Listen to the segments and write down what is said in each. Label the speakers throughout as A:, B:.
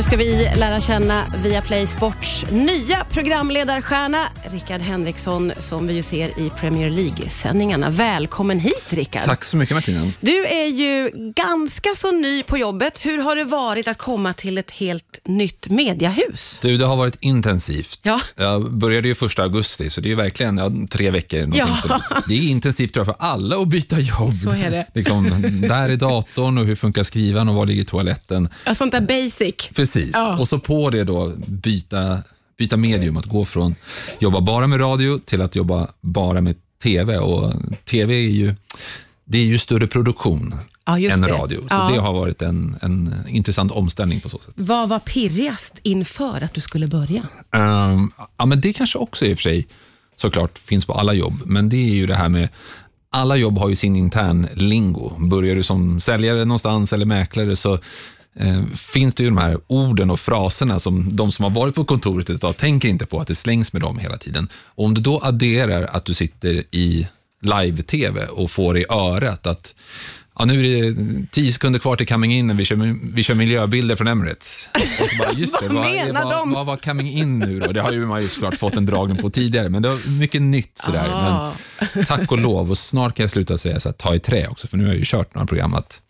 A: Nu ska vi lära känna via Play Sports nya programledarstjärna Rickard Henriksson som vi ju ser i Premier League-sändningarna. Välkommen hit Rickard.
B: Tack så mycket Martina.
A: Du är ju ganska så ny på jobbet. Hur har det varit att komma till ett helt nytt mediahus?
B: Du, det har varit intensivt.
A: Ja.
B: Jag började ju första augusti, så det är verkligen ja, tre veckor.
A: Ja.
B: Det är intensivt tror jag, för alla att byta jobb.
A: Så är det.
B: Liksom, där är datorn och hur funkar skrivaren och var ligger toaletten?
A: Ja, sånt där basic.
B: Precis.
A: Ja.
B: Och så på det då byta, byta medium, att gå från jobba bara med radio till att jobba bara med TV. Och TV är ju, det är ju större produktion
A: Ja, just
B: än
A: det.
B: radio. Så
A: Ja.
B: det har varit en, en intressant omställning på så sätt.
A: Vad var pirrigast inför att du skulle börja?
B: Ehm, ja, men det kanske också i och för sig såklart finns på alla jobb, men det är ju det här med alla jobb har ju sin intern lingo. Börjar du som säljare någonstans eller mäklare så eh, finns det ju de här orden och fraserna som de som har varit på kontoret ett tag tänker inte på att det slängs med dem hela tiden. Och om du då adderar att du sitter i live-tv och får i örat att Ja, nu är det tio sekunder kvar till coming in vi kör, vi kör miljöbilder från Emirates. Och så bara, just det,
A: Vad
B: vad,
A: menar
B: vad,
A: de?
B: vad var coming in nu då? Det har ju man ju såklart fått en dragning på tidigare, men det var mycket nytt sådär.
A: Ah.
B: Men tack och lov, och snart kan jag sluta säga så här, ta i trä också, för nu har jag ju kört några program att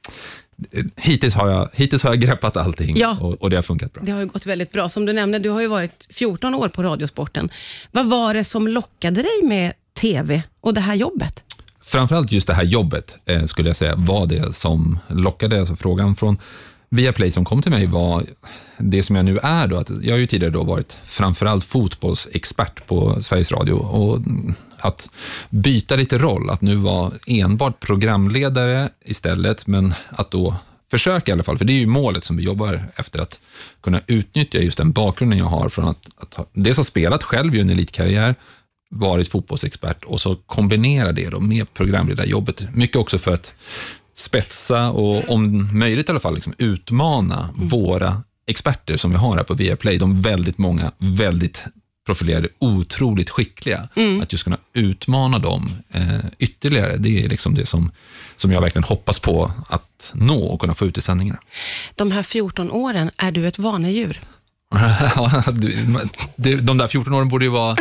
B: hittills har jag, hittills har jag greppat allting
A: Ja.
B: och, och det har funkat bra.
A: Det har gått väldigt bra. Som du nämnde, du har ju varit 14 år på Radiosporten. Vad var det som lockade dig med TV och det här jobbet?
B: Framförallt just det här jobbet eh, skulle jag säga var det som lockade. Alltså frågan från Viaplay som kom till mig var det som jag nu är. Då, att jag har ju tidigare då varit framförallt fotbollsexpert på Sveriges Radio och att byta lite roll, att nu vara enbart programledare istället, men att då försöka i alla fall, för det är ju målet som vi jobbar efter, att kunna utnyttja just den bakgrunden jag har från att, att ha, dels ha spelat själv i en elitkarriär, varit fotbollsexpert och så kombinera det då med programledarjobbet. Mycket också för att spetsa och om möjligt i alla fall liksom utmana våra experter som vi har här på Viaplay. De väldigt många, väldigt profilerade, otroligt skickliga. Att just kunna utmana dem eh, ytterligare, det är liksom det som, som jag verkligen hoppas på att nå och kunna få ut i sändningarna.
A: De här 14 åren, är du ett vanedjur?
B: De där 14 åren borde ju vara,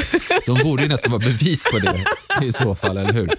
B: de borde ju nästan vara bevis på det i så fall, eller hur?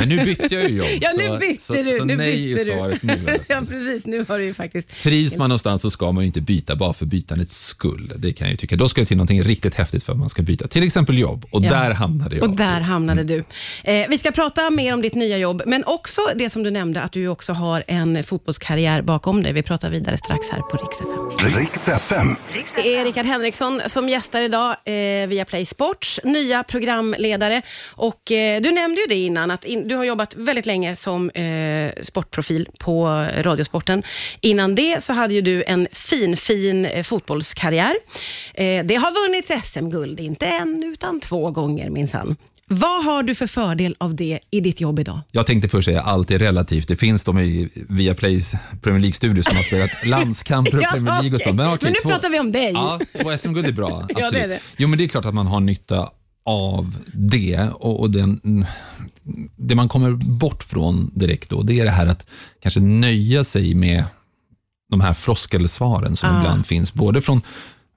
B: Men nu bytte jag ju jobb.
A: Ja, nu
B: så,
A: bytte
B: så,
A: du.
B: Så
A: nu
B: nej
A: bytte
B: är
A: du.
B: svaret nu. alla fall.
A: ja, precis. Nu har du ju faktiskt...
B: Trivs man någonstans så ska man ju inte byta bara för bytandets skull. Det kan jag ju tycka. Då ska det till någonting riktigt häftigt för att man ska byta. Till exempel jobb. Och
A: Ja.
B: där hamnade jag.
A: Och där hamnade du. Eh, vi ska prata mer om ditt nya jobb, men också det som du nämnde, att du också har en fotbollskarriär bakom dig. Vi pratar vidare strax här på Rix FM.
C: Riks FM.
A: Det är Rickard Henriksson som gästar idag eh, via Play Sports, nya programledare. Och, eh, du nämnde ju det innan, att in, du har jobbat väldigt länge som eh, sportprofil på Radiosporten. Innan det så hade ju du en fin, fin eh, fotbollskarriär. Eh, det har vunnits SM-guld, inte en utan två gånger minsann. Vad har du för fördel av det i ditt jobb idag?
B: Jag tänkte först säga allt är relativt. Det finns de i Viaplays Premier League-studio som har spelat landskamper och
A: Ja,
B: Premier League och så.
A: okej.
B: okej,
A: Men nu
B: två-
A: pratar vi om dig.
B: Ja, två SM-guld är bra.
A: det är
B: Absolut.
A: det.
B: Jo, men det är klart att man har nytta av det. Och, och den, det man kommer bort från direkt då, det är det här att kanske nöja sig med de här floskelsvaren som
A: Ah.
B: ibland finns, både från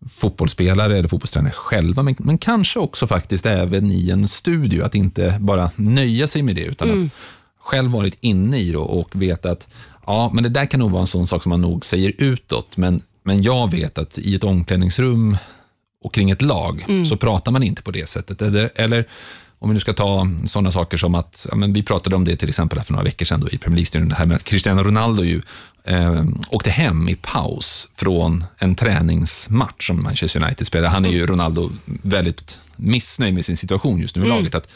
B: fotbollsspelare eller fotbollstränare själva, men, men kanske också faktiskt även i en studio, att inte bara nöja sig med det, utan
A: Mm.
B: att själv varit inne i det och veta att ja, men det där kan nog vara en sån sak som man nog säger utåt, men, men jag vet att i ett omklädningsrum och kring ett lag så pratar man inte på det sättet. Eller, eller om vi nu ska ta sådana saker som att, ja, men vi pratade om det till exempel här för några veckor sedan då, i Premier League-studion, det här med att Cristiano Ronaldo ju eh, åkte hem i paus från en träningsmatch som Manchester United spelar. Han är ju Ronaldo väldigt missnöjd med sin situation just nu i laget. Att,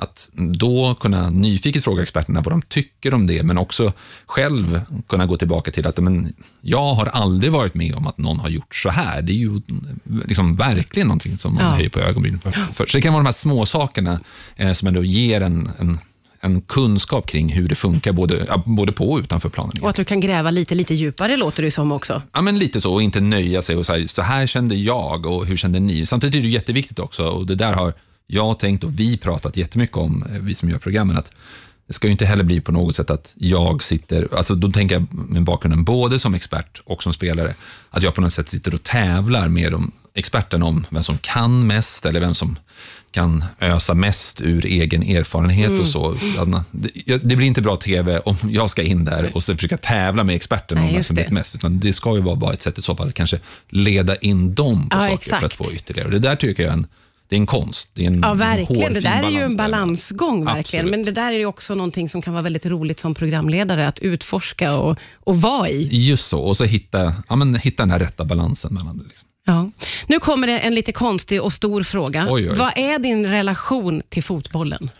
B: att då kunna nyfiket fråga experterna vad de tycker om det, men också själv kunna gå tillbaka till att men, jag har aldrig varit med om att någon har gjort så här. Det är ju liksom verkligen någonting som man
A: Ja.
B: höjer på ögonbrynen för, för. Så det kan vara de här små sakerna eh, som ändå ger en, en, en kunskap kring hur det funkar, både, både på och utanför planen.
A: Och att du kan gräva lite, lite djupare låter det som också.
B: Ja, men lite så, och inte nöja sig och så här, så här kände jag och hur kände ni? Samtidigt är det jätteviktigt också, och det där har jag tänkt och vi pratat jättemycket om, eh, vi som gör programmen, att det ska ju inte heller bli på något sätt att jag sitter, alltså då tänker jag med bakgrunden både som expert och som spelare, att jag på något sätt sitter och tävlar med de experten om vem som kan mest eller vem som kan ösa mest ur egen erfarenhet
A: Mm.
B: och så. Det, blir inte bra TV om jag ska in där och så försöka tävla med experten
A: Nej,
B: om vem som vet mest, utan det ska ju vara bara ett sätt i så fall att kanske leda in dem på
A: Ja,
B: saker
A: exakt.
B: för att få ytterligare. Och det där tycker jag är en, det är en konst. Det är en
A: Ja, verkligen. Det där är ju en balansgång, verkligen.
B: Absolut.
A: Men det där är ju också någonting som kan vara väldigt roligt som programledare, att utforska och, och vara i.
B: Just så, och så hitta, ja, men, hitta den här rätta balansen mellan det. Liksom.
A: Ja. Nu kommer det en lite konstig och stor fråga.
B: Oj, oj.
A: Vad är din relation till fotbollen?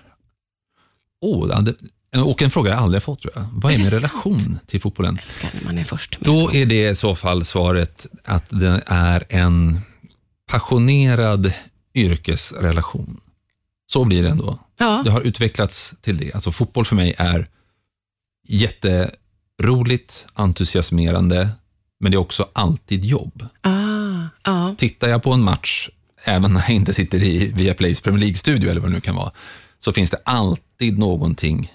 B: Oh, det, och en fråga jag aldrig har fått, tror jag. Vad är
A: Är
B: min
A: sant?
B: relation till fotbollen?
A: Jag älskar när man är först.
B: Då är det i så fall svaret att det är en passionerad yrkesrelation. Så blir det ändå.
A: Ja.
B: Det har utvecklats till det. Alltså fotboll för mig är jätteroligt, entusiasmerande, men det är också alltid jobb.
A: Ah, ja.
B: Tittar jag på en match, även när jag inte sitter i Viaplays Premier League-studio eller vad det nu kan vara, så finns det alltid någonting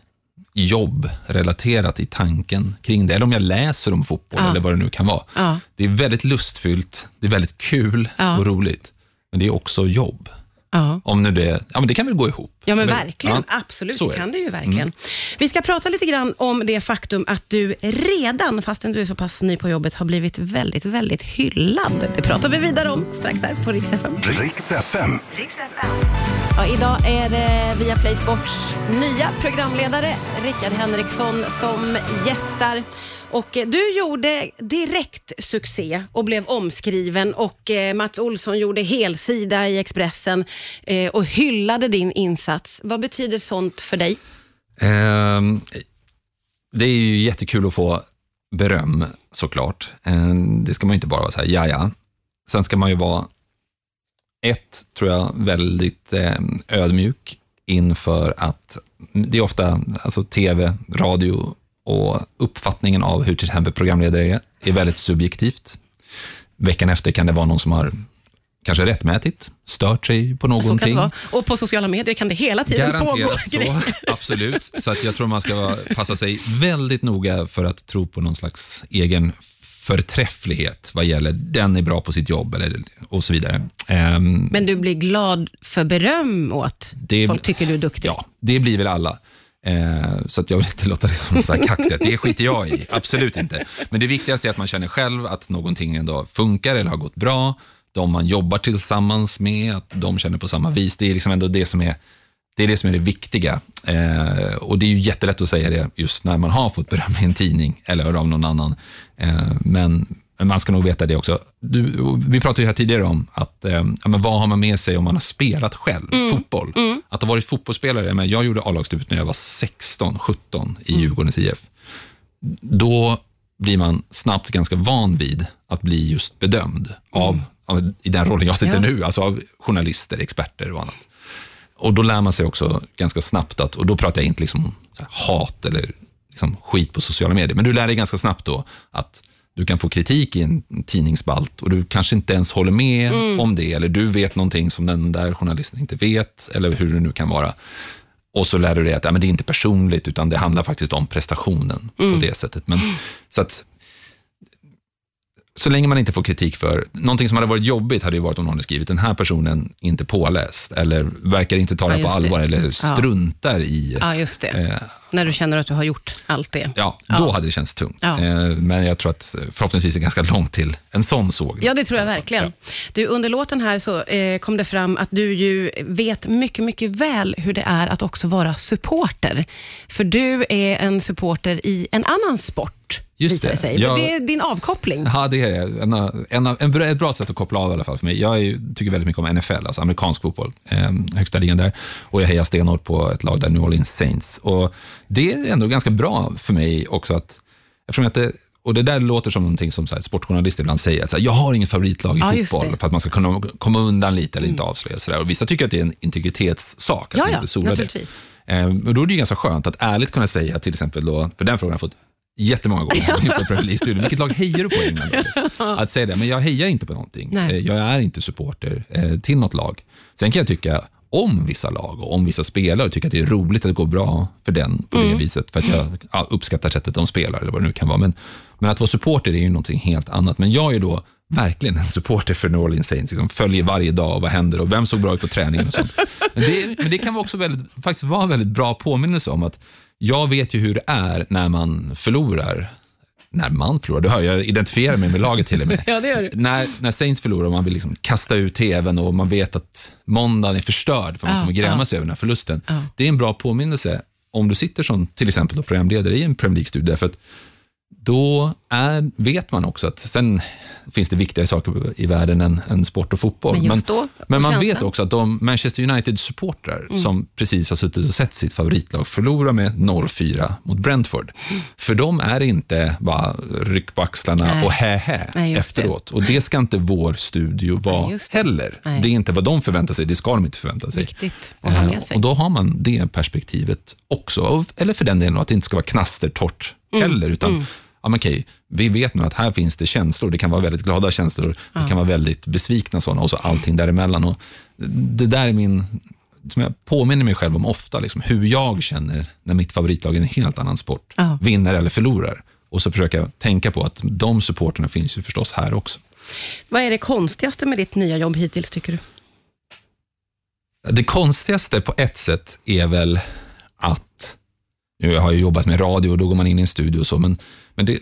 B: jobb relaterat i tanken kring det. Eller om jag läser om fotboll
A: Ja.
B: eller vad det nu kan vara. Det är väldigt lustfyllt, det är väldigt kul och roligt, men det är också jobb.
A: Ja.
B: Om nu det, ja men det kan väl gå ihop.
A: Ja, men verkligen.
B: ja,
A: Absolut, det kan
B: det. Mm.
A: ju verkligen. Vi ska prata lite grann om det faktum att du redan, fastän du är så pass ny på jobbet, har blivit väldigt, väldigt hyllad. Det pratar vi vidare om strax där på Rix FM.
C: Riks FM.
A: Ja, idag är det via Play Sports nya programledare Rickard Henriksson som gästar. Och eh, du gjorde direkt succé och blev omskriven och eh, Mats Olsson gjorde helsida i Expressen eh, och hyllade din insats. Vad betyder sånt för dig?
B: Ehm, det är ju jättekul att få beröm såklart. Ehm, det ska man ju inte bara vara så här, ja ja. Sen ska man ju vara, ett, tror jag, väldigt ehm, ödmjuk inför att det är ofta, alltså tv, radio och uppfattningen av hur till exempel programledare är, är väldigt subjektivt. Veckan efter kan det vara någon som har kanske rättmätigt stört sig på
A: Så kan det
B: någonting.
A: vara. Och på sociala medier kan det hela tiden pågå
B: Garanterat
A: grejer.
B: så, absolut. Så att jag tror man ska passa sig väldigt noga för att tro på någon slags egen förträfflighet vad gäller den är bra på sitt jobb eller, och så vidare. Ehm,
A: Men du blir glad för beröm åt
B: Det-
A: folk tycker du är duktig?
B: Ja, det blir väl alla. Eh, så att jag vill inte låta det som så här kaxigt. Det skiter jag i, absolut inte. Men det viktigaste är att man känner själv att någonting ändå funkar eller har gått bra. De man jobbar tillsammans med, att de känner på samma vis. Det är liksom ändå det som är det, är det, som är det viktiga. Eh, och det är ju jättelätt att säga det just när man har fått beröm i en tidning eller av någon annan. Eh, men men man ska nog veta det också. Du, vi pratade ju här tidigare om att, eh, ja, men vad har man med sig om man har spelat själv, fotboll. Att ha varit fotbollsspelare, men jag gjorde A-lagsdebut när jag var 16, 17 i Djurgårdens IF. Då blir man snabbt ganska van vid att bli just bedömd av, av i den rollen jag sitter
A: Ja.
B: nu, alltså av journalister, experter och annat. Och då lär man sig också ganska snabbt att, och då pratar jag inte liksom hat eller liksom skit på sociala medier, men du lär dig ganska snabbt då att du kan få kritik i en tidningsspalt och du kanske inte ens håller med om det, eller du vet någonting som den där journalisten inte vet, eller hur det nu kan vara. Och så lär du dig att ja, men det är inte personligt, utan det handlar faktiskt om prestationen på det sättet. Men, så att så länge man inte får kritik för, någonting som hade varit jobbigt hade ju varit om någon hade skrivit, den här personen inte påläst, eller verkar inte ta
A: Ja,
B: det på
A: just det.
B: allvar, eller
A: Ja.
B: struntar i,
A: Ja, just det.
B: eh,
A: När du känner att du har gjort allt det.
B: ja,
A: Ja.
B: då hade det känts tungt.
A: Ja.
B: Eh, men jag tror att förhoppningsvis är ganska långt till en sån såg.
A: Ja, det tror jag verkligen. Du, under låten här så eh, kom det fram att du ju vet mycket, mycket väl hur det är att också vara supporter. För du är en supporter i en annan sport,
B: Just
A: det
B: det.
A: sig.
B: Jag-
A: Det är din avkoppling.
B: Ja, det är det. En, en, en, ett bra sätt att koppla av i alla fall för mig. Jag är, tycker väldigt mycket om NFL, alltså amerikansk fotboll, eh, högsta ligan där. Och jag hejar stenhårt på ett lag där, New Orleans Saints. Och det är ändå ganska bra för mig också att, eftersom att det, och det där låter som någonting som så här, sportjournalister ibland säger, att så här, jag har inget favoritlag i
A: Ja,
B: fotboll,
A: det.
B: för att man ska kunna komma undan lite eller inte avslöja. Så där. Och vissa tycker att det är en integritetssak, att
A: Ja, ja,
B: inte solar det.
A: naturligtvis.
B: Eh, och då är det ju ganska skönt att ärligt kunna säga till exempel då, för den frågan har jag fått jättemånga gånger inför Premier League-studion. Vilket lag hejar du på i England? Att säga det, men jag hejar inte på någonting.
A: Nej.
B: Eh, Jag är inte supporter eh, till något lag. Sen kan jag tycka, om vissa lag och om vissa spelare och tycker att det är roligt att det går bra för den på det
A: Mm.
B: viset, för att jag ja, uppskattar sättet de spelar eller vad det nu kan vara. Men, men att vara supporter är ju någonting helt annat. Men jag är då verkligen en supporter för New Orleans Saints, liksom följer varje dag och vad händer och vem såg bra ut på träningen och sånt. Men det, men det kan också väldigt, faktiskt vara en väldigt bra påminnelse om att jag vet ju hur det är när man förlorar. När man förlorar, du hör, jag identifierar mig med laget till och med.
A: Ja, det gör du.
B: När, när Saints förlorar och man vill liksom kasta ut tvn och man vet att måndagen är förstörd för man
A: Ja,
B: kommer gräma
A: ja.
B: sig över den här förlusten.
A: Ja.
B: Det är en bra påminnelse om du sitter som till exempel då programledare i en Premier League-studio, därför att då är, vet man också att sen finns det viktigare saker i världen än, än sport och fotboll.
A: Men då,
B: men man
A: känslan.
B: vet också att de Manchester United-supportrar
A: Mm.
B: som precis har suttit och sett sitt favoritlag förlora med 0-4 mot Brentford, för dem är inte bara ryck på axlarna
A: Mm. Nej.
B: och hä-hä
A: Nej, just det.
B: efteråt. Och det ska inte vår studio vara
A: det.
B: heller.
A: Nej.
B: Det är inte vad de förväntar sig, det ska de inte förvänta sig.
A: Viktigt att ha med
B: Eh,
A: sig.
B: Och då har man det perspektivet också. Eller för den delen att det inte ska vara knastertorrt
A: Mm.
B: heller, utan ja, men okej, vi vet nu att här finns det känslor. Det kan vara väldigt glada känslor, det kan vara väldigt besvikna sådana och så allting däremellan. Och det där är min, som jag påminner mig själv om ofta, liksom, hur jag känner när mitt favoritlag i en helt annan sport
A: Ja.
B: vinner eller förlorar. Och så försöker jag tänka på att de supporterna finns ju förstås här också.
A: Vad är det konstigaste med ditt nya jobb hittills, tycker du?
B: Det konstigaste på ett sätt är väl att, nu har jag jobbat med radio och då går man in i en studio och så, men, men det,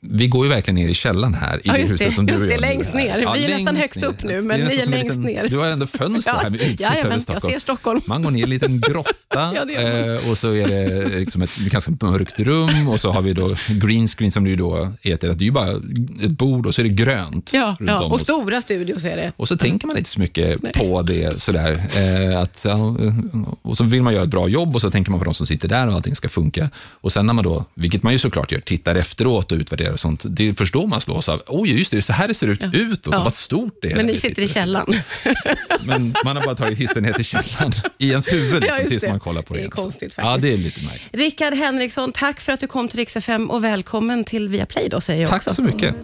B: vi går ju verkligen ner i källaren här i
A: Ja,
B: det
A: just
B: huset
A: det.
B: som du
A: Just
B: och
A: det,
B: jag
A: längst ner. Vi är nästan högst upp nu, men vi är
B: som
A: längst ner.
B: Du har ändå fönster här med utsikt över
A: jajamän, jag
B: Stockholm.
A: ser Stockholm.
B: Man går ner i en liten grotta
A: Ja, det gör man.
B: eh, och så är det liksom ett ganska mörkt rum och så har vi då green screen som det ju då heter. Att det är ju bara ett bord och så är det grönt
A: Ja,
B: runt
A: ja,
B: om
A: och stora studios är det.
B: Och så tänker man inte så mycket på det sådär. Eh, att, ja, och så vill man göra ett bra jobb och så tänker man på de som sitter där och allting ska funka. Och sen när man då, vilket man ju såklart gör, tittar efteråt och utvärderar och sånt, det är först då man slås av, oj just det, så här det ser ut utåt
A: Ja.
B: och vad stort det är.
A: Men ni
B: vi
A: sitter i
B: sitter.
A: källaren.
B: Men man har bara tagit hissen ner till källaren i ens huvud
A: Ja,
B: liksom,
A: just
B: tills
A: det.
B: man kollar på det.
A: Det är konstigt
B: Ja,
A: faktiskt.
B: det är lite märkligt.
A: Rickard Henriksson, tack för att du kom till Rix FM och välkommen till Viaplay då, säger jag
B: Tack
A: också.
B: så mycket.